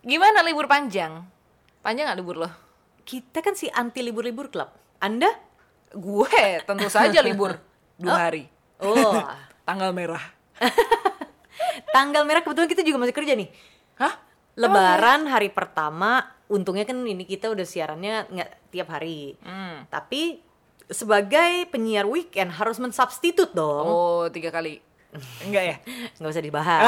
Gimana libur panjang? Panjang nggak libur lo? Kita kan si anti libur-libur club. Anda? Gue tentu saja libur dua hari. Oh, Tanggal merah. tanggal merah kebetulan kita juga masih kerja nih. Hah? Lebaran hari pertama, untungnya kan ini kita udah siarannya nggak tiap hari. Hmm. Tapi sebagai penyiar weekend harus mensubstitut dong. Oh, tiga kali. Enggak ya? Nggak usah dibahas.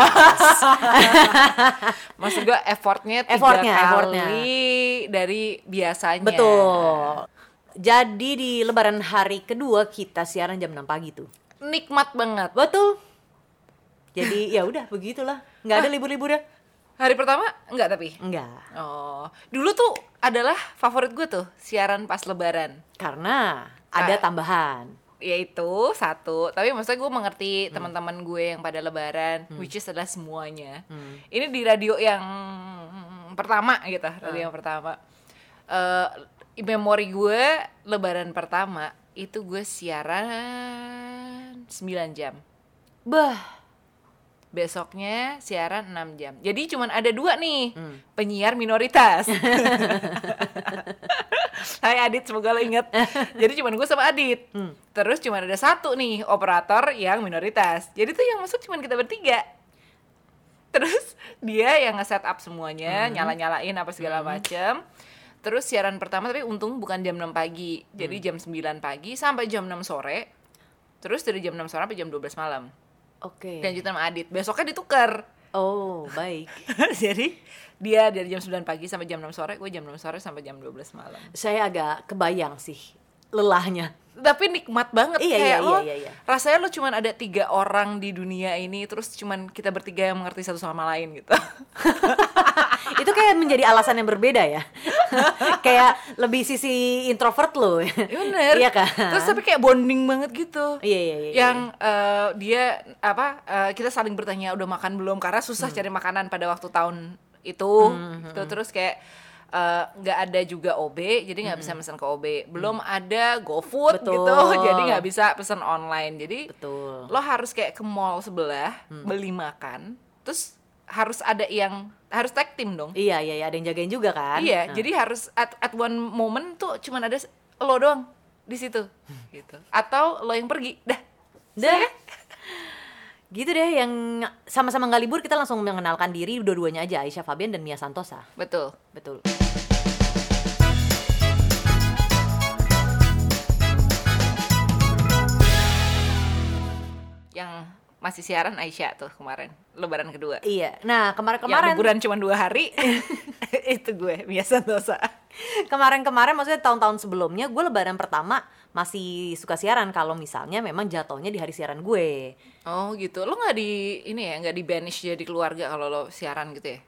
Maksud gue effortnya tiga Effortnya, kali effortnya. dari biasanya. Betul. Jadi di lebaran hari kedua kita siaran jam 6 pagi tuh. Nikmat banget. Betul. Jadi ya udah begitulah. Nggak ada libur-libur ya? Hari pertama enggak tapi? Enggak. Oh, dulu tuh adalah favorit gue tuh siaran pas lebaran. Karena ada Ah. tambahan. Yaitu satu, tapi maksudnya gue mengerti Hmm. teman-teman gue yang pada lebaran, which is adalah semuanya. Ini di radio yang pertama gitu, radio Ah. yang pertama. Eh, memori gue lebaran pertama itu gue siaran 9 jam. Bah, Besoknya siaran 6 jam. Jadi cuman ada dua nih Hmm. penyiar minoritas. Hai Adit, semoga lo inget. Jadi cuman gue sama Adit. Hmm. Terus cuman ada satu nih operator yang minoritas. Jadi tuh yang masuk cuman kita bertiga. Terus dia yang nge-set up semuanya, Hmm. nyala-nyalain apa segala macem. Terus siaran pertama tapi untung bukan jam 6 pagi. Jadi Hmm. jam 9 pagi sampai jam 6 sore. Terus dari jam 6 sore sampai jam 12 malam. Oke. Lanjutin sama Adit. Besoknya ditukar. Oh, baik. Jadi dia dari jam 9 pagi sampai jam 6 sore, gue jam 6 sore sampai jam 12 malam. Saya agak kebayang sih lelahnya. Tapi nikmat banget Iya, kayak iya, lo iya, iya. rasanya lo cuman ada tiga orang di dunia ini terus cuman kita bertiga yang mengerti satu sama lain gitu. Itu kayak menjadi alasan yang berbeda ya. kayak lebih sisi introvert lo. Bener. Iya kan? Terus tapi kayak bonding banget gitu. Iya, iya, iya. Yang eh, dia apa eh, kita saling bertanya udah makan belum karena susah Hmm. cari makanan pada waktu tahun itu. Gitu. Terus kayak eh, nggak ada juga OB, jadi nggak bisa pesan ke OB. Belum ada GoFood Hmm. Betul. gitu, jadi nggak bisa pesan online. Jadi Betul. lo harus kayak ke mall sebelah Hmm. beli makan, terus harus ada yang harus tag team dong. Iya, iya, iya, ada yang jagain juga kan? Iya, Nah. jadi harus at, at one moment tuh cuman ada lo doang di situ gitu. Atau lo yang pergi. Dah. Dah. Gitu deh yang sama-sama nggak libur kita langsung mengenalkan diri dua-duanya aja Aisyah Fabian dan Mia Santosa. Betul. Betul. Yang masih siaran Aisyah tuh kemarin, lebaran kedua. Iya. Nah, Yang kemarin-kemarin liburan cuma dua hari. itu gue, biasa dosa. kemarin-kemarin maksudnya tahun-tahun sebelumnya gue lebaran pertama masih suka siaran kalau misalnya memang jatuhnya di hari siaran gue. Oh gitu. Lo nggak di ini ya, nggak di banish jadi keluarga kalau lo siaran gitu ya?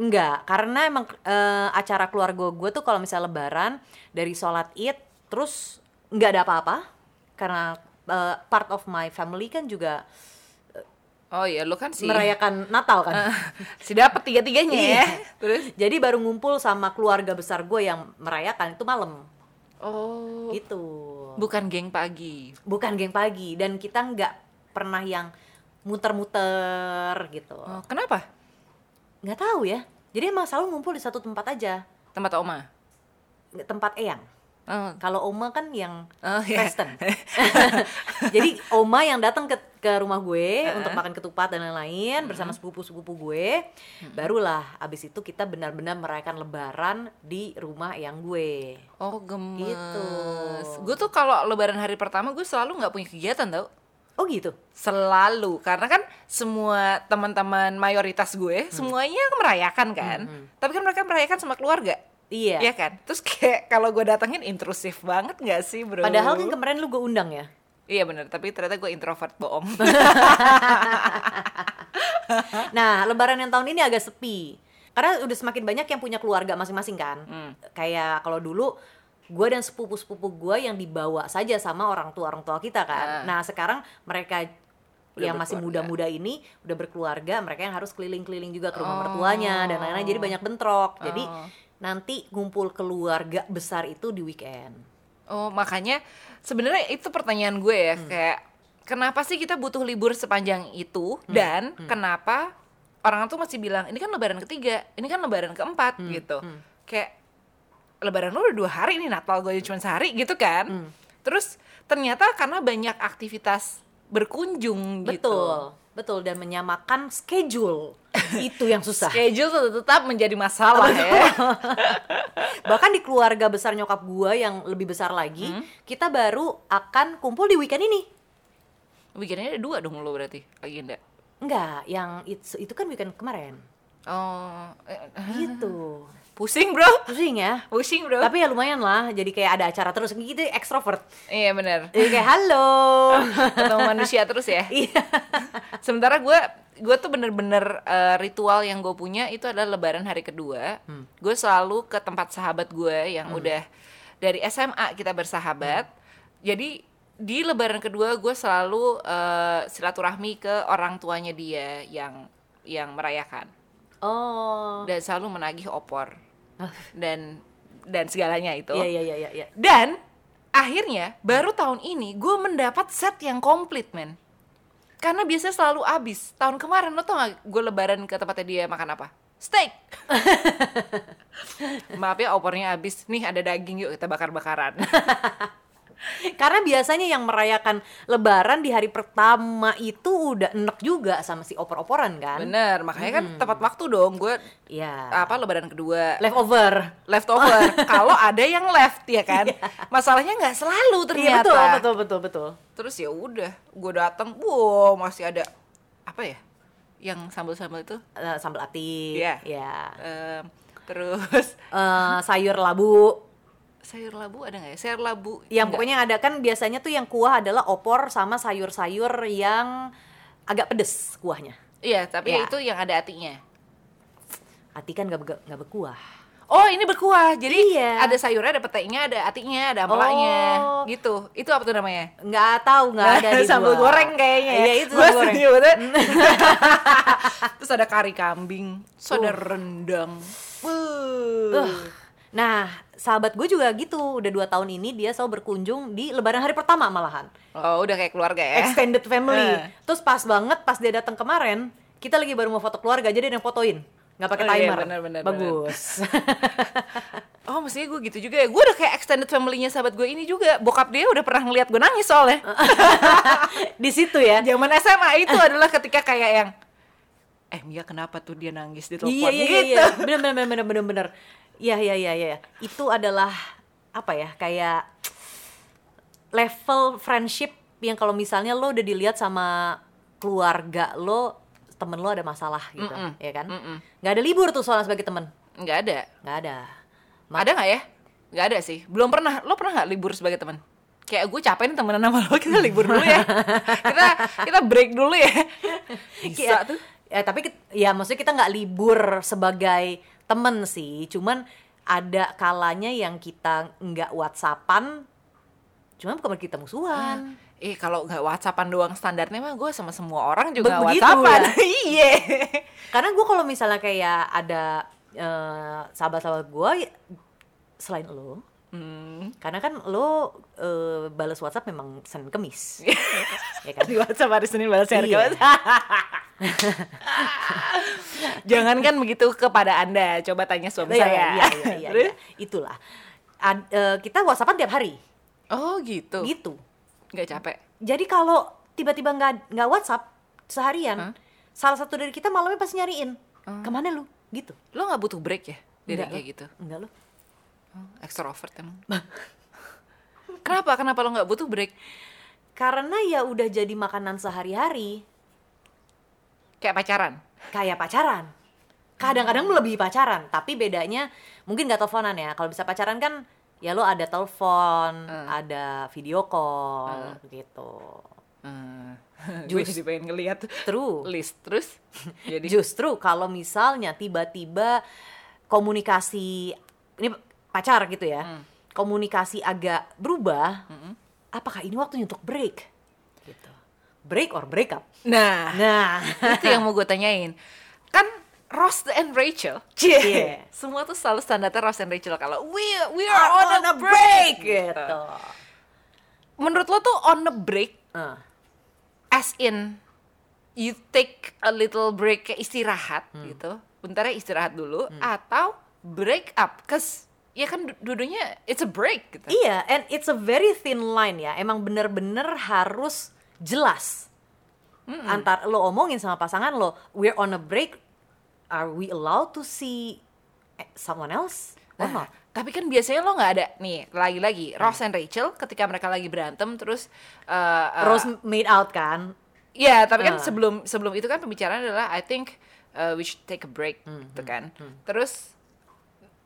Enggak, karena emang eh, acara keluarga gue tuh kalau misalnya lebaran dari sholat id terus nggak ada apa-apa karena eh, part of my family kan juga Oh iya, lo kan sih merayakan Natal kan. si dapet tiga-tiganya ya. Iya. Terus Jadi baru ngumpul sama keluarga besar gue yang merayakan itu malam oh gitu. bukan geng pagi. Bukan geng pagi dan kita nggak pernah yang muter-muter gitu. Oh, kenapa? Nggak tahu ya. Jadi emang selalu ngumpul di satu tempat aja. Tempat oma. Tempat eyang. Oh, Kalau oma kan yang Oh, iya. Kristen. Jadi oma yang datang ke ke rumah gue untuk makan ketupat dan lain-lain bersama sepupu-sepupu gue. Barulah abis itu kita benar-benar merayakan lebaran di rumah yang gue. Oh gemes. Gitu. Gue tuh kalau lebaran hari pertama gue selalu nggak punya kegiatan tau. Oh gitu. Selalu karena kan semua teman-teman mayoritas gue semuanya merayakan kan. Tapi kan mereka merayakan sama keluarga. Iya. Iya kan? Terus kayak kalau gue datengin intrusif banget nggak sih bro? Padahal kan kemarin lu gue undang ya. Iya bener, tapi ternyata gue introvert bohong. Nah, lebaran yang tahun ini agak sepi. Karena udah semakin banyak yang punya keluarga masing-masing kan. Hmm. Kayak kalau dulu gue dan sepupu-sepupu gue yang dibawa saja sama orang tua orang tua kita kan. Ah. Nah, sekarang mereka Udah yang masih muda-muda ini udah berkeluarga, mereka yang harus keliling-keliling juga ke rumah Oh. mertuanya dan lain-lain. Jadi banyak bentrok. Jadi Oh. nanti ngumpul keluarga besar itu di weekend. Oh makanya sebenarnya itu pertanyaan gue ya kayak kenapa sih kita butuh libur sepanjang itu? Dan kenapa orang tuh masih bilang ini kan lebaran ketiga ini kan lebaran keempat Hmm, gitu. Kayak lebaran lu udah dua hari ini Natal gue cuma sehari gitu kan? Hmm. terus ternyata karena banyak aktivitas berkunjung gitu. Betul betul dan menyamakan schedule itu yang susah. Schedule tetap menjadi masalah ya. Bahkan di keluarga besar nyokap gua yang lebih besar lagi Hmm. kita baru akan kumpul di weekend ini. Weekendnya ada dua dong lo berarti agenda? Enggak yang itu, itu kan weekend kemarin. Oh eh, gitu. Pusing bro. Pusing ya. Pusing bro. Tapi ya lumayan lah jadi kayak ada acara terus. Gitu ekstrovert iya benar. Jadi kayak halo. Ketemu manusia terus ya. Iya. Sementara gue gue tuh bener-bener eh, ritual yang gue punya itu adalah lebaran hari kedua. Gue selalu ke tempat sahabat gue yang udah dari SMA kita bersahabat. Jadi di lebaran kedua gue selalu eh, silaturahmi ke orang tuanya dia yang yang merayakan. Oh. Dan selalu menagih opor dan dan segalanya itu. Iya iya iya iya iya. dan akhirnya baru tahun ini gue mendapat set yang komplit men karena biasanya selalu habis tahun kemarin lo tau gak gue lebaran ke tempatnya dia makan apa? Steak! Maaf ya opornya habis nih ada daging yuk kita bakar bakaran karena biasanya yang merayakan lebaran di hari pertama itu udah enek juga sama si opor-oporan kan? Bener makanya kan tepat waktu dong gue Iya. apa lebaran kedua. Leftover. Leftover. Kalau ada yang left ya kan? Masalahnya nggak selalu iya ternyata. betul betul betul betul. Terus ya udah gue datang wow masih ada apa ya yang sambal-sambal itu? Eh, sambal ati Iya. ya Em, terus? Eh, sayur labu sayur labu ada nggak ya sayur labu yang Nggak. pokoknya ada kan biasanya tuh yang kuah adalah opor sama sayur-sayur yang agak pedes kuahnya iya tapi Ya. itu yang ada atinya ati kan nggak nggak berkuah oh ini berkuah jadi Iya. ada sayurnya ada petainya ada atinya ada ampelanya Oh. gitu itu apa tuh namanya nggak tahu nggak ada di sambal gua. goreng kayaknya ya. iya itu Gua sambal goreng nyebutnya. terus ada kari kambing terus ada rendang Wuh. Uh. Nah, sahabat gue juga gitu. Udah dua tahun ini dia selalu berkunjung di Lebaran hari pertama malahan. oh udah kayak keluarga ya Extended family. Eh. Terus pas banget pas dia datang kemarin, kita lagi baru mau foto keluarga, jadi dia yang fotoin. Nggak pakai Oh iya, timer. benar, benar, Bagus. Oh mestinya gue gitu juga ya Gue udah kayak extended family-nya sahabat gue ini juga Bokap dia udah pernah ngeliat gue nangis soalnya di situ ya. Zaman SMA itu adalah ketika kayak yang Eh Mia kenapa tuh dia nangis di telepon Iya iya iya. gitu iya. Bener bener bener bener bener bener. Iya iya iya iya. Itu adalah apa ya? Kayak level friendship yang kalau misalnya lo udah dilihat sama keluarga lo temen lo ada masalah gitu, Mm-mm. ya kan? Mm-mm. Nggak ada libur tuh soalnya sebagai temen, Nggak ada nggak ada. Ada nggak ya? Nggak ada sih Belum pernah Lo pernah nggak libur sebagai teman? Kayak gue capek nih temenan sama lo Kita libur dulu ya Kita kita break dulu ya Bisa Ya, tuh Ya tapi ya maksudnya kita nggak libur sebagai temen sih, cuman ada kalanya yang kita nggak whatsappan, cuman bukan berarti kita musuhan. Eh kalau nggak whatsappan doang standarnya mah gue sama semua orang juga nggak Begitu whatsappan ya? Iya Karena gue kalau misalnya kayak ada eh, sahabat-sahabat gue selain lo, hmm. karena kan lo eh, balas WhatsApp memang Senin Kemis, ya kan? Di whatsapp hari Senin balas hari Iya. Kamis. Jangankan begitu kepada anda Coba tanya suami Iya, saya iya, iya, iya, iya. Itulah. Ad- eh, kita WhatsAppan tiap hari, Oh gitu gitu. Nggak capek Jadi kalau tiba-tiba nggak nggak WhatsApp seharian, Hah? salah satu dari kita malamnya pasti nyariin ke mana lu, gitu. Lo nggak butuh break ya Dari kayak gitu Enggak lo. Oh, Extrovert emang Kenapa? Kenapa lo nggak butuh break? Karena ya udah jadi makanan sehari-hari, Kayak pacaran kayak pacaran. Kadang-kadang melebihi pacaran, tapi bedanya mungkin nggak teleponan ya. Kalau bisa pacaran kan ya lo ada telepon, Hmm. ada video call gitu. hmm. Jus. Gue jadi pengen ngeliat True. list Terus Jadi Justru kalau misalnya tiba-tiba komunikasi ini pacar gitu ya, Hmm. komunikasi agak berubah, apakah ini waktunya untuk break? Gitu. Break or break up? Nah. Nah, itu yang mau gue tanyain. Kan Ross and Rachel. Cie. Iya. semua tuh selalu standarnya Ross and Rachel. Kalau we we are on, a break. gitu. menurut lo tuh on a break Eh, as in you take a little break kayak istirahat Hmm. gitu. Bentar ya istirahat dulu atau break up. Cause ya kan du- dua-duanya it's a break gitu. Iya, and it's a very thin line ya. Emang bener-bener harus jelas. Antar lo omongin sama pasangan lo, we're on a break, are we allowed to see someone else or Nah, not? tapi kan biasanya lo nggak ada nih lagi-lagi Ross and Rachel ketika mereka lagi berantem terus uh, uh, Rose made out kan? Ya, tapi kan Ah. sebelum sebelum itu kan pembicaraan adalah I think uh, we should take a break, Hmm, gitu kan. Terus,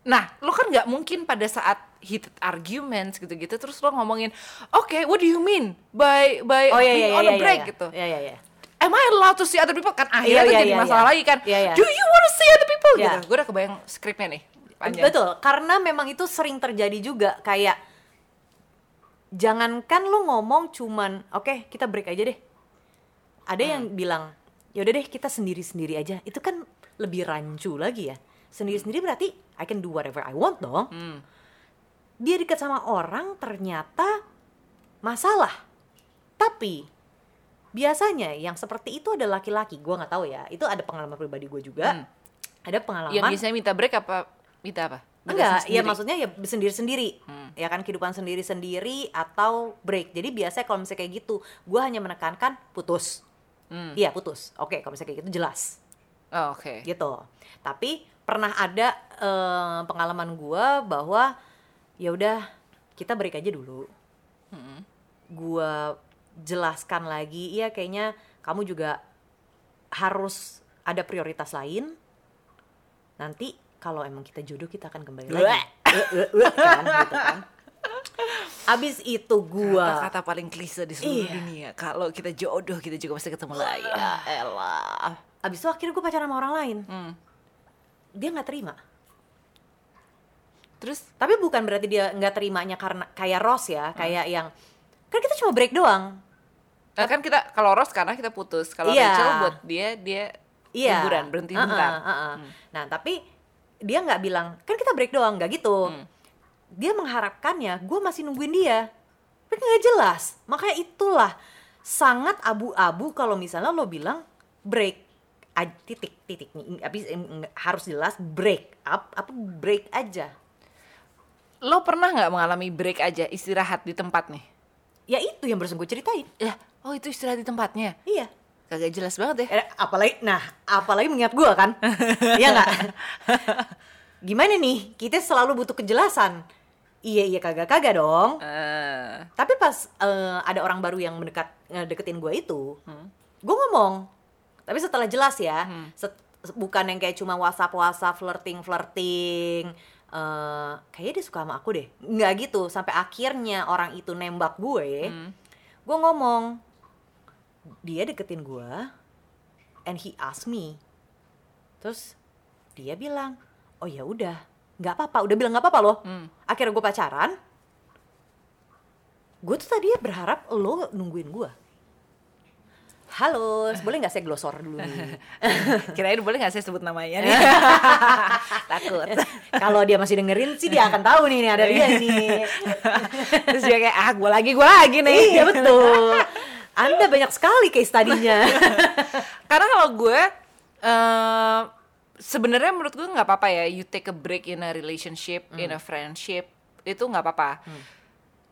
nah, lo kan nggak mungkin pada saat heated arguments gitu-gitu, terus lo ngomongin, oke, what do you mean by by Oh iya iya iya on a iya, break iya. gitu? Iya iya iya. Am I allowed to see other people? Kan akhirnya Iya, tuh iya, jadi masalah iya. lagi kan. Iya, iya. Do you want to see other people? Iya. Gitu. Gue udah kebayang skripnya nih. Panjang. Betul, karena memang itu sering terjadi juga kayak jangankan lu ngomong cuman oke kita break aja deh. Ada yang bilang ya udah deh kita sendiri-sendiri aja. Itu kan lebih rancu lagi ya. Sendiri-sendiri berarti I can do whatever I want dong. Hmm. Dia dekat sama orang ternyata masalah. Tapi biasanya yang seperti itu ada laki-laki, gua nggak tahu ya. Itu ada pengalaman pribadi gue juga. Hmm. Ada pengalaman Yang biasanya minta break apa minta apa? Minta Enggak, ya maksudnya ya sendiri-sendiri. Hmm. Ya kan kehidupan sendiri-sendiri atau break. Jadi biasanya kalau misalnya kayak gitu, gue hanya menekankan putus. Hmm. Iya, putus. Oke, kalau misalnya kayak gitu jelas. Oh, Oke. Gitu. Tapi pernah ada eh, pengalaman gue bahwa ya udah kita break aja dulu. Hmm. Gue jelaskan lagi, iya kayaknya kamu juga harus ada prioritas lain. Nanti kalau emang kita jodoh kita akan kembali lagi. Bleh. Eh, eh, eh, kan, gitu kan. Abis itu gua Kata-kata paling klise di seluruh Iya. dunia. Kalau kita jodoh, kita juga pasti ketemu lagi. Ya elah. abis itu akhirnya gue pacaran sama orang lain. Hmm. Dia nggak terima. Terus Tapi bukan berarti dia nggak terimanya karena kayak Ross ya, kayak yang kan kita cuma break doang. Nah, kan kita kalau Ross karena kita putus. Kalau Iya. Rachel buat dia dia Iya. liburan berhenti Uh-uh, bentar. uh-uh. Nah tapi dia nggak bilang kan kita break doang, nggak gitu. Hmm. Dia mengharapkannya, gue masih nungguin dia. Tapi nggak jelas. Makanya itulah sangat abu-abu kalau misalnya lo bilang break titik titik. Nih habis harus jelas break up apa break aja. Lo pernah nggak mengalami break aja istirahat di tempat nih? ya itu yang barusan gue ceritain. Ya, oh itu istirahat di tempatnya. iya. Kagak jelas banget ya. Eh, apalagi nah apalagi mengingat gue kan. Iya nggak? Gimana nih? Kita selalu butuh kejelasan. Iya iya kagak kagak dong. Eh, tapi pas eh, ada orang baru yang mendekat deketin gue itu Hmm. gue ngomong tapi setelah jelas ya set- bukan yang kayak cuma whatsapp whatsapp flirting flirting eh kayaknya dia suka sama aku deh. Nggak gitu sampai akhirnya orang itu nembak gue Hmm. gue ngomong dia deketin gue and he asked me. Terus dia bilang oh ya udah nggak apa-apa. Udah bilang nggak apa-apa loh. Hmm. akhirnya gue pacaran. Gue tuh tadi berharap lo nungguin gue halo boleh nggak saya glosor dulu kirain boleh nggak saya sebut namanya nih? Takut. kalau dia masih dengerin sih dia akan tahu nih, nih ada dia nih Terus dia kayak ah gue lagi gue lagi nih. iya betul anda banyak sekali case tadinya Karena kalau gue eh sebenarnya menurut gue nggak apa-apa ya you take a break in a relationship, in a friendship itu nggak apa-apa.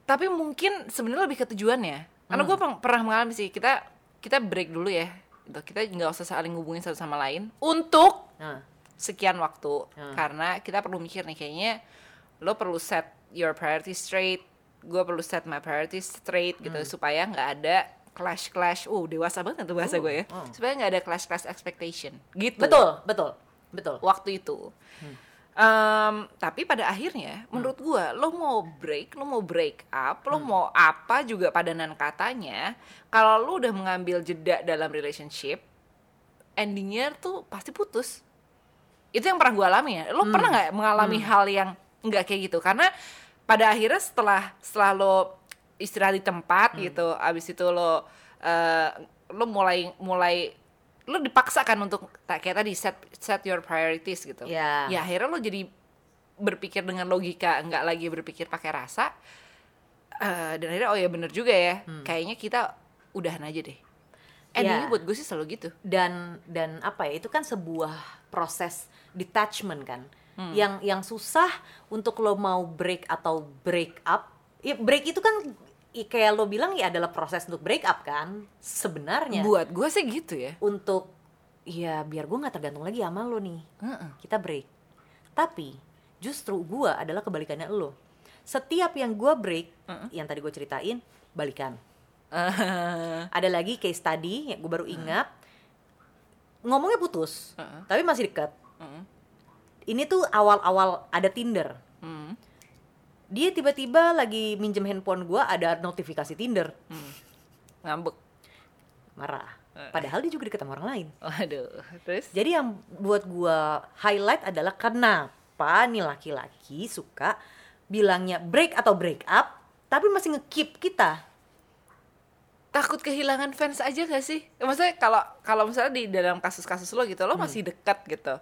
Tapi mungkin sebenarnya lebih ke tujuannya. Karena gue pernah- pernah mengalami sih kita kita break dulu ya. Gitu. Kita nggak usah saling hubungin satu sama lain. Untuk Nah, sekian waktu. Hmm. karena kita perlu mikir nih kayaknya lo perlu set your priorities straight. Gue perlu set my priorities straight gitu. Hmm. supaya nggak ada clash clash uh dewasa banget tuh bahasa gue ya. Supaya nggak ada clash clash expectation. Gitu. Hmm. betul betul betul. Waktu itu Em, tapi pada akhirnya menurut gue lo mau break lo mau break up lo mau apa juga padanan katanya kalau lo udah mengambil jeda dalam relationship endingnya tuh pasti putus. Itu yang pernah gue alami ya. Lo pernah nggak mengalami hal yang nggak kayak gitu? Karena pada akhirnya setelah setelah lo istirahat di tempat gitu abis itu lo eh, lo mulai mulai lo dipaksakan untuk kayak tadi set set your priorities gitu. Ya. ya akhirnya lo jadi berpikir dengan logika nggak lagi berpikir pakai rasa Eh, dan akhirnya oh ya bener juga ya. Kayaknya kita udahan aja deh. Endingnya Ya. buat gue sih selalu gitu. Dan dan apa ya itu kan sebuah proses detachment kan. Hmm. yang yang susah untuk lo mau break atau break up. Ya break itu kan kayak lo bilang ya adalah proses untuk break up kan sebenarnya. Buat gue sih gitu ya. Untuk ya biar gue nggak tergantung lagi sama lo nih. Heeh. kita break. Tapi justru gue adalah kebalikannya lo. Setiap yang gue break yang tadi gue ceritain balikan. Eh, ada lagi case study yang gue baru ingat. Ngomongnya putus Heeh. tapi masih dekat ini tuh awal-awal ada Tinder. Hmm, dia tiba-tiba lagi minjem handphone gue ada notifikasi Tinder. Ngambek. Marah. Padahal dia juga deket sama orang lain. Waduh terus? Jadi yang buat gue highlight adalah kenapa nih laki-laki suka bilangnya break atau break up tapi masih nge-keep kita? Takut kehilangan fans aja gak sih? Maksudnya kalau kalau misalnya di dalam kasus-kasus lo gitu, lo masih dekat gitu.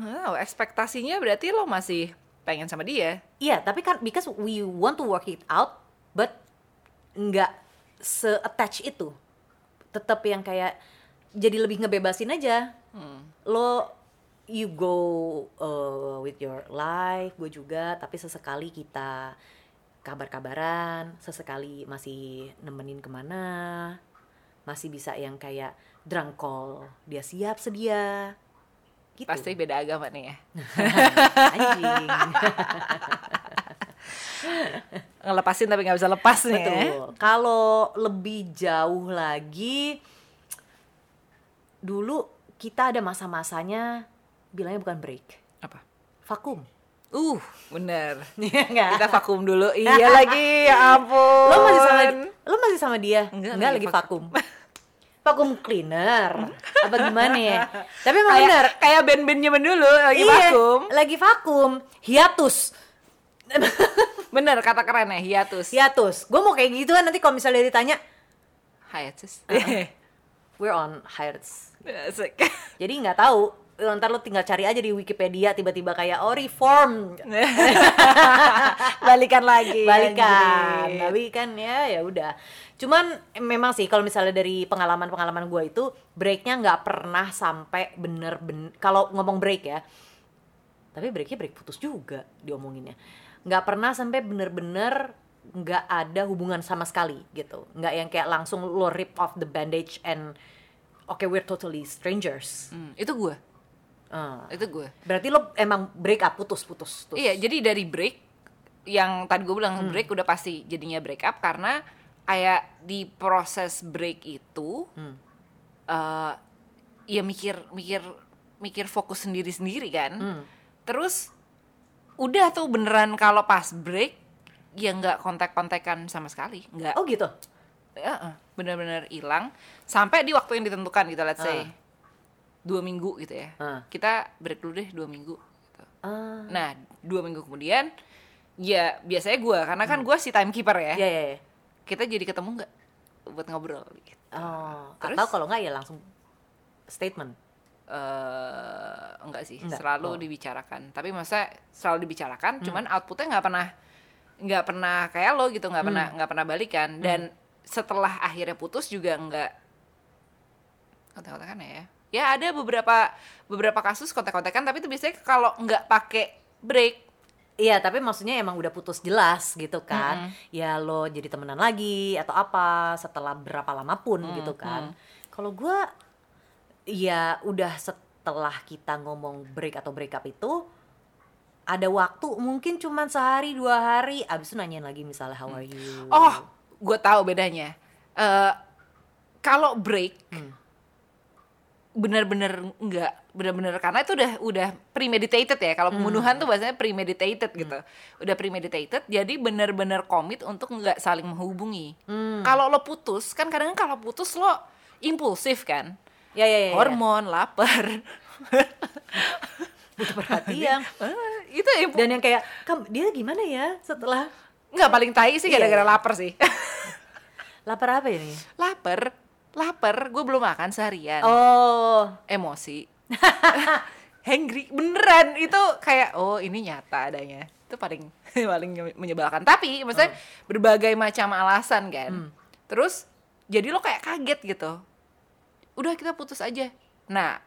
Oh, ekspektasinya berarti lo masih pengen sama dia. Iya, tapi kan because we want to work it out, but nggak se-attach itu. Tetap yang kayak jadi lebih ngebebasin aja. Lo you go uh, with your life, gue juga, tapi sesekali kita kabar-kabaran, sesekali masih nemenin ke mana, masih bisa yang kayak drunk call, dia siap sedia. Gitu. Pasti beda agama nih ya. Anjing. Ngelepasin tapi nggak bisa lepas nih ya. Betul. Kalau lebih jauh lagi, dulu kita ada masa-masanya bilangnya bukan break, Apa? vakum. Uh, bener. Iya nggak? Kita vakum dulu. Iya lagi, ya ampun. Lo masih sama lo masih sama dia? Enggak, Enggak, lagi lagi vakum. Vakum cleaner apa gimana ya? Tapi emang kayak bener. kayak band-band zaman dulu lagi Iya, vakum. Lagi vakum. Hiatus. Bener kata keren ya, hiatus. Hiatus. Gue mau kayak gitu kan nanti kalau misalnya ditanya, Hiatus. we're on hiatus. Jadi nggak tahu. Ntar lo tinggal cari aja di Wikipedia tiba-tiba kayak oh reform Balikan lagi. balikan anjing. tapi kan ya ya udah cuman memang sih kalau misalnya dari pengalaman-pengalaman gue itu breaknya nggak pernah sampai bener-bener kalau ngomong break ya tapi breaknya break putus juga diomonginnya nggak pernah sampai bener-bener nggak ada hubungan sama sekali gitu nggak yang kayak langsung lo rip off the bandage and okay we're totally strangers Hmm, itu gue. Ah. Itu gue. berarti lo emang break up putus putus putus. Iya, jadi dari break yang tadi gue bilang break udah pasti jadinya break up karena kayak di proses break itu eh ya mikir mikir mikir fokus sendiri sendiri kan. Terus udah tuh beneran kalau pas break ya nggak kontak-kontakan sama sekali, nggak. oh gitu Ya, eh, bener-bener hilang sampai di waktu yang ditentukan gitu, let's say Ah. Dua minggu gitu ya. Ah. Kita break dulu deh dua minggu. Gitu. Ah. Nah, dua minggu kemudian, ya biasanya gue, karena kan gue si timekeeper ya, ya ya, ya. kita jadi ketemu nggak buat ngobrol gitu. Oh, Terus? atau kalau nggak ya langsung statement. eh enggak sih, Enggak, selalu oh. dibicarakan. Tapi masa selalu dibicarakan, cuman outputnya nggak pernah nggak pernah kayak lo gitu, nggak pernah nggak pernah balikan. Dan setelah akhirnya putus juga nggak kontak-kontakan ya. Ya ada beberapa beberapa kasus kontak-kontakan, tapi itu biasanya kalau nggak pakai break. Iya, tapi maksudnya emang udah putus jelas gitu kan. Ya lo jadi temenan lagi atau apa setelah berapa lama pun gitu kan. Kalau gua ya udah setelah kita ngomong break atau break up itu ada waktu mungkin cuman sehari dua hari. Abis itu nanyain lagi misalnya how are you? Oh, gue tahu bedanya. Eh kalau break, bener-bener enggak, bener-bener karena itu udah udah premeditated ya. Kalau pembunuhan tuh bahasanya premeditated gitu. Udah premeditated, jadi bener-bener komit untuk nggak saling menghubungi. Kalau lo putus, kan kadang kalau putus lo impulsif kan, ya ya ya, ya. hormon, lapar. butuh perhatian Eh, itu impu- dan yang kayak dia gimana ya setelah nggak paling tai sih Iya, gara-gara iya. lapar sih. lapar apa ini lapar, lapar, gue belum makan seharian. oh. Emosi. Hangry beneran. Itu kayak oh ini nyata adanya. Itu paling paling menyebalkan. Tapi maksudnya berbagai macam alasan kan? Terus jadi lo kayak kaget gitu. Udah kita putus aja. Nah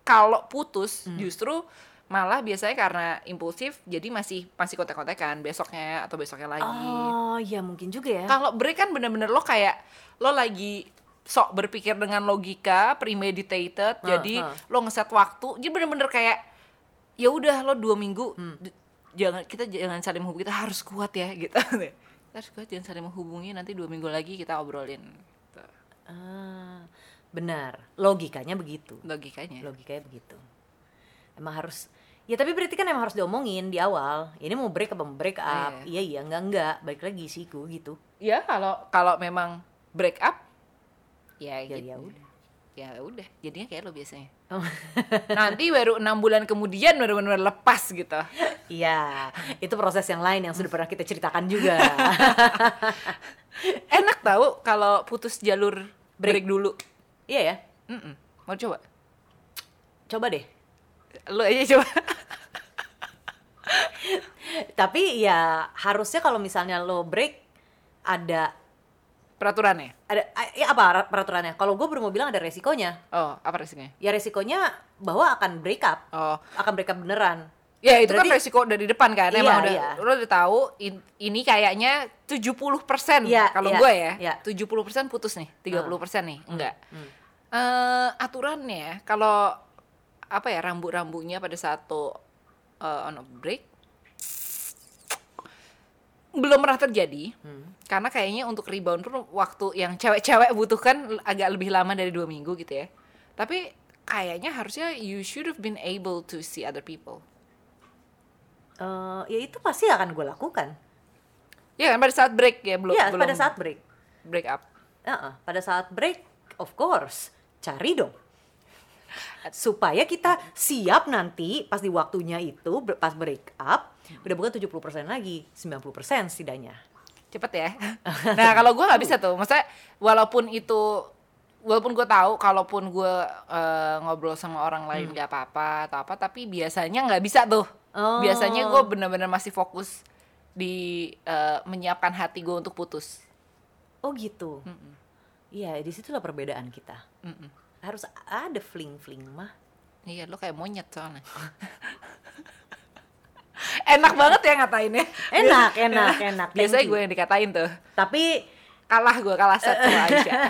kalau putus Hmm. justru malah biasanya karena impulsif jadi masih masih kontek-kontekan besoknya atau besoknya lagi. Oh, iya mungkin juga ya. kalau break kan bener-bener lo kayak lo lagi sok berpikir dengan logika premeditated jadi ha. lo ngeset waktu jadi bener-bener kayak ya udah lo dua minggu Hmm. jangan kita jangan saling menghubungi kita harus kuat ya gitu kita harus kuat jangan saling menghubungi nanti dua minggu lagi kita obrolin Gitu. Ah, benar. Logikanya begitu. logikanya Logikanya begitu. Emang harus Ya tapi berarti kan emang harus diomongin di awal. Ini mau break apa mau break up? Iya iya enggak enggak. Balik lagi siku gitu. ya kalau kalau memang break up ya Ya gitu. ya udah. ya udah jadinya kayak lo biasanya Oh. nanti baru enam bulan kemudian baru benar lepas gitu Iya, itu proses yang lain yang sudah pernah kita ceritakan juga. enak tahu kalau putus jalur break, dulu iya ya. Mm-mm. mau coba Coba deh. lo aja coba Tapi ya harusnya kalau misalnya lo break ada peraturannya ada ya apa peraturannya? Kalau gue baru mau bilang ada resikonya. oh apa resikonya Ya resikonya bahwa akan break up, oh akan break up beneran. ya itu kan Berarti- resiko dari depan kan Iya, emang udah iya. lo udah tahu in- ini kayaknya 70% Iya, kalau iya, gue ya iya. 70% putus nih 30% nih enggak hmm. Eh, aturannya kalau apa ya rambu-rambunya pada saat lo eh, on a break belum pernah terjadi Hmm. karena kayaknya untuk rebound pun waktu yang cewek-cewek butuhkan agak lebih lama dari dua minggu gitu ya tapi kayaknya harusnya you should have been able to see other people Eh, ya itu pasti akan gue lakukan. ya kan pada saat break ya belum Iya, belum pada saat break. break up Heeh, pada saat break, of course, cari dong. Supaya kita siap nanti pas di waktunya itu, pas break up, udah bukan 70% lagi, 90% setidaknya. cepet ya nah kalau gue nggak bisa tuh maksudnya walaupun itu walaupun gue tahu kalaupun gue eh, ngobrol sama orang lain nggak apa-apa atau apa tapi biasanya nggak bisa tuh Oh. biasanya gue bener-bener masih fokus di eh, menyiapkan hati gue untuk putus Oh gitu. Iya, di situlah perbedaan kita. Mm-mm. Harus ada fling-fling mah. iya lo kayak monyet soalnya enak banget ya ngatainnya Enak, enak, enak. Biasanya gue yang dikatain tuh Tapi kalah gue kalah set sama Aisyah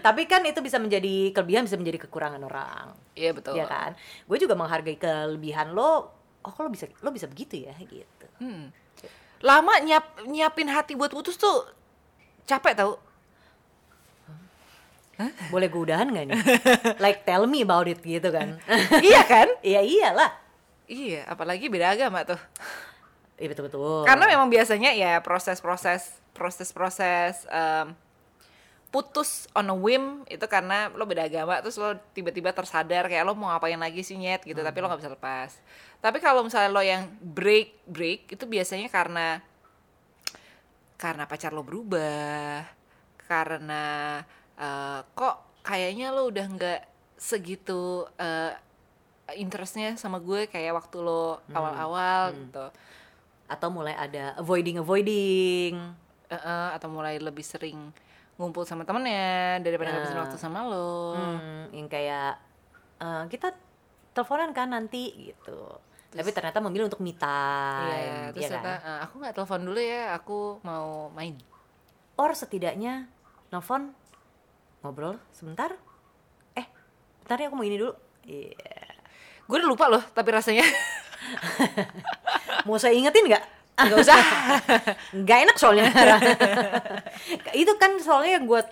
tapi kan itu bisa menjadi kelebihan, bisa menjadi kekurangan orang. iya betul Iya kan? Gue juga menghargai kelebihan lo. Oh, kok lo bisa lo bisa begitu ya gitu. Hmm. Lama nyiap nyiapin hati buat putus tuh capek tau. Boleh gue udahan gak nih? like tell me about it gitu kan. iya kan? Iya iyalah. Iya, apalagi beda agama tuh. Iya betul-betul. Karena memang biasanya ya proses-proses proses-proses em, putus on a whim itu karena lo beda agama terus lo tiba-tiba tersadar kayak lo mau ngapain lagi sih nyet gitu tapi lo nggak bisa lepas. Tapi kalau misalnya lo yang break break itu biasanya karena karena pacar lo berubah, karena eh, kok kayaknya lo udah nggak segitu eh, interestnya sama gue kayak waktu lo awal-awal gitu. atau mulai ada avoiding avoiding. Eh, eh, atau mulai lebih sering ngumpul sama temennya daripada ngabisin Nah. waktu sama lo. Hmm, yang kayak eh, kita teleponan kan nanti gitu. Tapi ternyata memilih untuk me time, Iya, terus ya ternyata kan? "Eh, aku nggak telepon dulu ya, aku mau main. Or setidaknya nelfon ngobrol sebentar. Eh, bentar ya aku mau ini dulu. Iya. Gue udah lupa loh, tapi rasanya Mau saya ingetin nggak? nggak usah. Nggak enak soalnya. itu kan soalnya yang gue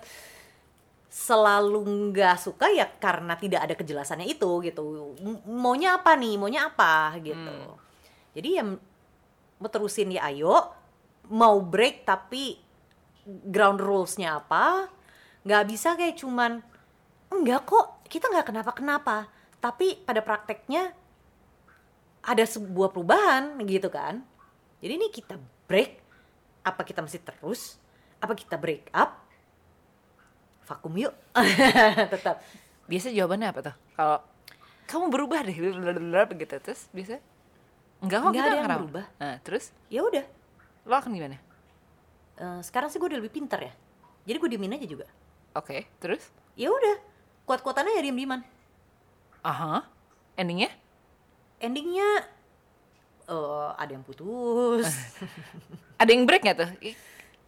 selalu nggak suka ya karena tidak ada kejelasannya itu gitu. M- Maunya apa nih? Maunya apa gitu. Jadi ya mau terusin ya ayo. Mau break tapi ground rulesnya apa? Nggak bisa kayak cuman enggak kok kita nggak kenapa-kenapa. Tapi pada prakteknya ada sebuah perubahan gitu kan. Jadi ini kita break, apa kita masih terus? Apa kita break up? Vakum yuk. Tetap. biasa jawabannya apa tuh? Kalau kamu berubah deh, begitu terus biasa enggak kok Nggak kita ada yang berubah. Nah, terus Ya udah. lo akan gimana? Eh, sekarang sih gue udah lebih pintar ya. Jadi gue diemin aja juga. Oke, terus ya udah kuat-kuatannya ya diem dieman Aha. Endingnya? endingnya eh ada yang putus Ada yang break nggak tuh?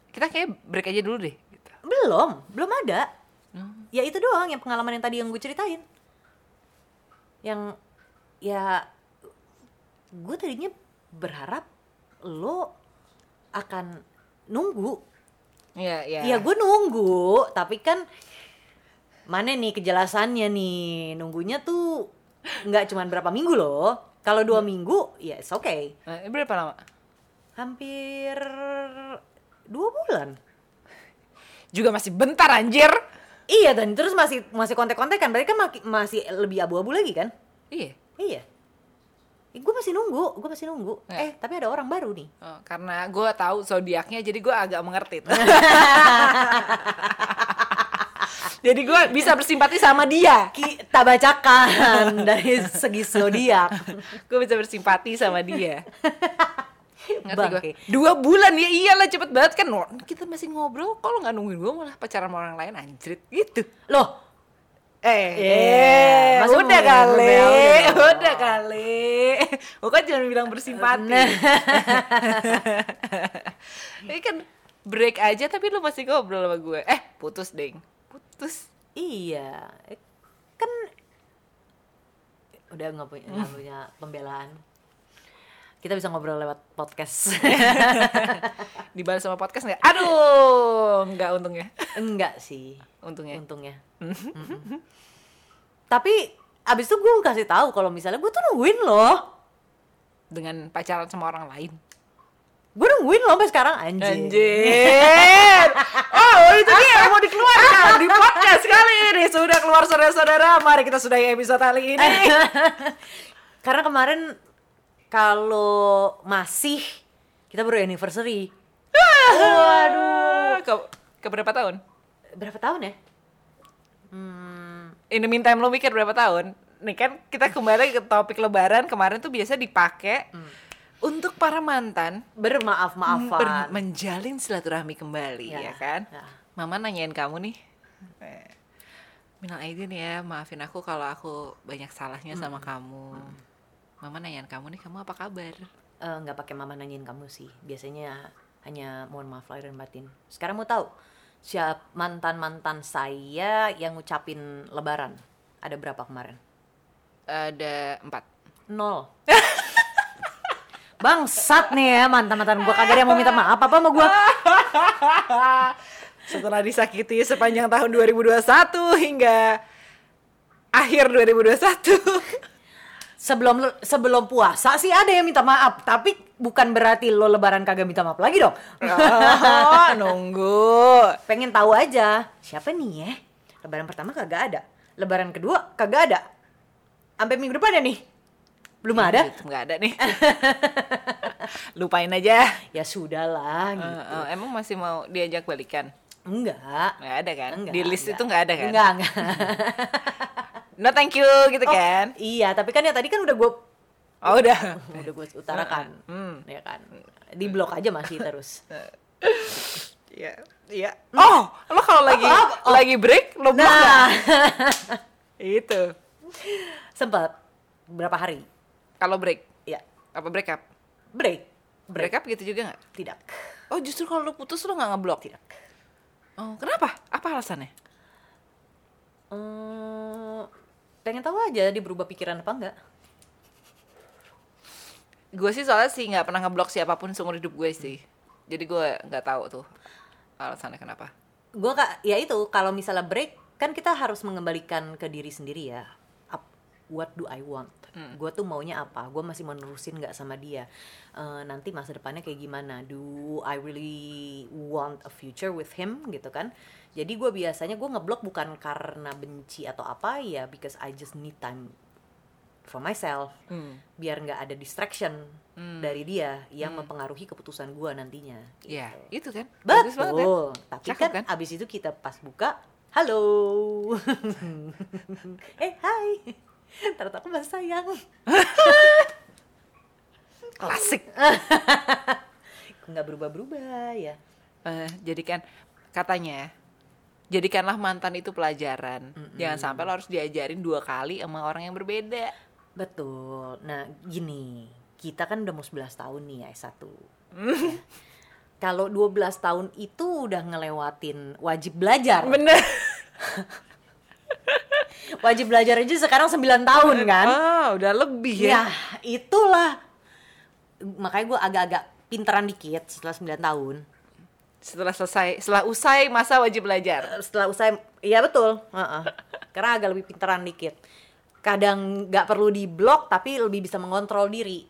Kita kayak break aja dulu deh. Gitu. belum belum ada Hmm. ya itu doang yang pengalaman yang tadi yang gue ceritain yang ya gue tadinya berharap lo akan nunggu Iya, iya. Iya gue nunggu, tapi kan mana nih kejelasannya nih nunggunya tuh nggak cuma berapa minggu loh. Kalau dua minggu, ya it's okay. Nah, ini berapa lama? Hampir dua bulan. Juga masih bentar anjir. Iya dan terus masih masih kontak-kontak kan, berarti kan masih lebih abu-abu lagi kan? Iya. Iya. gue masih nunggu, gue masih nunggu. Ya. Eh tapi ada orang baru nih. Oh, karena gue tahu zodiaknya jadi gue agak mengerti. jadi gue bisa bersimpati sama dia. Kita bacakan dari segi zodiak. Gue bisa bersimpati sama dia. Ngerti gue. Dua bulan ya iyalah cepet banget kan. Kita masih ngobrol, kalau nggak nungguin gue malah pacaran sama orang lain anjrit gitu. Loh, Eh, Eh, masa udah kali, ngomel-ngomel dong? udah kali. Bukan jangan bilang bersimpati. Nah. Ini kan break aja tapi lu masih ngobrol sama gue. Eh, putus deng. Putus. Iya, kan udah nggak punya nggak punya pembelaan. Kita bisa ngobrol lewat podcast. Dibalas sama podcast nggak? Aduh, nggak untungnya. Enggak sih, Untungnya. untungnya. Mm-mm. Tapi abis itu gue kasih tahu kalau misalnya gue tuh nungguin loh, Dengan pacaran sama orang lain. Gue nungguin loh sampai sekarang anjing. Anjir. Oh, itu dia yang mau dikeluarkan di podcast kali ini. Sudah keluar saudara-saudara. Mari kita sudahi episode kali ini. Karena kemarin kalau masih kita baru anniversary. Waduh. Ke, ke berapa tahun? Berapa tahun ya? Hmm, In the meantime lo mikir berapa tahun? Nih kan kita kembali ke topik lebaran kemarin tuh biasa dipakai untuk para mantan bermaaf-maafan. ber- menjalin silaturahmi kembali ya, Ya, kan? ya. Mama nanyain kamu nih. eh, Minal aidin ya, maafin aku kalau aku banyak salahnya sama kamu. Mama nanyain kamu nih, kamu apa kabar? Eh, nggak pakai mama nanyain kamu sih biasanya hanya mohon maaf lahir dan batin sekarang mau tahu siap mantan mantan saya yang ngucapin lebaran ada berapa kemarin Ada empat. nol bangsat nih ya mantan mantan gue kagak ada yang mau minta maaf apa sama gue Setelah disakiti sepanjang tahun 2021 hingga akhir 2021. sebelum sebelum puasa sih ada yang minta maaf tapi bukan berarti lo lebaran kagak minta maaf lagi dong. Oh, nunggu. pengen tahu aja siapa nih ya? Lebaran pertama kagak ada. Lebaran kedua kagak ada. Sampai minggu depan ya nih belum ada Gitu, nggak ada nih. Lupain aja. ya sudahlah Eh, gitu eh, emang masih mau diajak balikan? enggak Nggak ada kan? enggak Di list enggak. itu nggak ada kan? enggak enggak No thank you gitu Oh, kan? iya tapi kan ya tadi kan udah gue Oh udah. udah gue utarakan Hmm. ya kan di blok aja masih terus Iya. Iya. Oh, lo kalau lagi apa? Oh. lagi break lo blok nah? Itu. sempat berapa hari Kalau break ya apa break up? break Break up gitu juga nggak? tidak Oh justru kalau lo putus lo nggak ngeblok? tidak Oh kenapa? Apa alasannya? Eh, pengen tahu aja dia berubah pikiran apa enggak Gue sih soalnya sih nggak pernah ngeblok siapa pun seumur hidup gue sih. Jadi gue nggak tahu tuh alasannya kenapa. gue kak ya itu kalau misalnya break kan kita harus mengembalikan ke diri sendiri ya what do I want gue tuh maunya apa gue masih mau nerusin nggak sama dia Eh, nanti masa depannya kayak gimana do I really want a future with him gitu kan jadi gue biasanya gue ngeblok bukan karena benci atau apa ya because I just need time for myself Hmm. biar nggak ada distraction dari dia yang mempengaruhi keputusan gue nantinya Ya itu kan. Betul. Bagus banget ya. Tapi Cakep kan, kan? abis itu kita pas buka, halo. eh, hai. Ternyata aku masih sayang. Klasik. Nggak berubah-berubah ya. Eh, jadi kan katanya jadikanlah mantan itu pelajaran. Jangan sampai lo harus diajarin dua kali sama orang yang berbeda. Betul. Nah, gini, kita kan udah mau 11 tahun nih ya S1. Hmm. Ya. Kalau 12 tahun itu udah ngelewatin wajib belajar. Bener. Wajib belajar aja sekarang 9 tahun kan. Ah, udah lebih Ya, ya. itulah. Makanya gue agak-agak pinteran dikit setelah 9 tahun. Setelah selesai, setelah usai masa wajib belajar. Setelah usai, iya betul. Heeh. Karena agak lebih pinteran dikit. Kadang nggak perlu di blok tapi lebih bisa mengontrol diri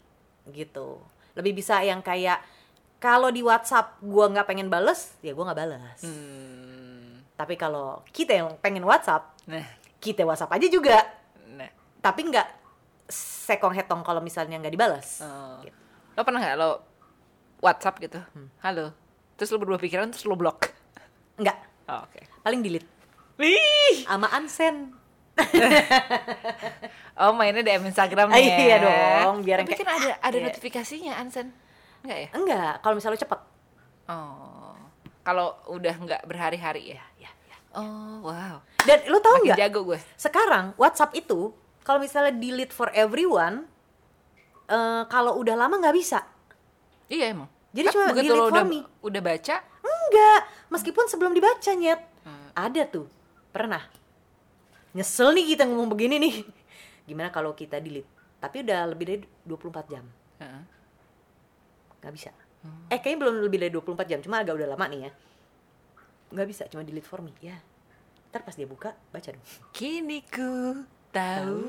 gitu. Lebih bisa yang kayak kalau di WhatsApp gua nggak pengen bales, ya gua nggak bales. Hmm. Tapi kalau kita yang pengen WhatsApp, Nah, kita WhatsApp aja juga. nah. Tapi nggak sekong hetong kalau misalnya nggak dibales. Oh. Gitu. Lo pernah nggak lo WhatsApp gitu? Halo. Terus lo berdua pikiran terus lo blok. Nggak, Oh, Oke. paling delete. Wih. Sama unsend. Oh mainnya DM Instagram Ah, nih ya. iya dong, biar Tapi kayak, kan ada ada iya. notifikasinya Ansen. Enggak ya? Enggak, kalau misalnya lo cepet. Oh. Kalau udah nggak berhari-hari ya. Oh, wow. Dan lo tau nggak? jago gue. Sekarang WhatsApp itu kalau misalnya delete for everyone, eh, kalau udah lama nggak bisa. Iya emang. Jadi cuma delete for udah me. udah baca, Enggak, meskipun sebelum dibaca nyet. Hmm. Ada tuh, pernah. Nyesel nih kita ngomong begini nih. Gimana kalau kita delete? Tapi udah lebih dari 24 jam. Heeh. Nggak bisa. Hmm. Eh, kayaknya belum lebih dari 24 jam, cuma agak udah lama nih ya. Nggak bisa, cuma delete for me. Ya. Ntar pas dia buka, baca dong. kini ku tahu.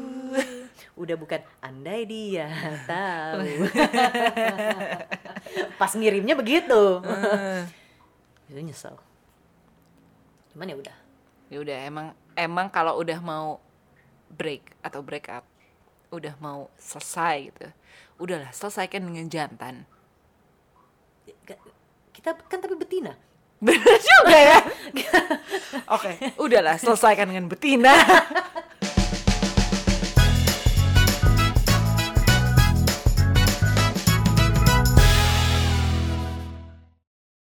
Udah bukan andai dia tahu. pas ngirimnya begitu. Itu nyesel. Cuman ya udah. Ya udah emang emang kalau udah mau break atau break up, udah mau selesai gitu. Udahlah, selesaikan dengan jantan. Ga- Kita kan tapi betina. Bener juga ya. Oke, udahlah selesaikan dengan betina.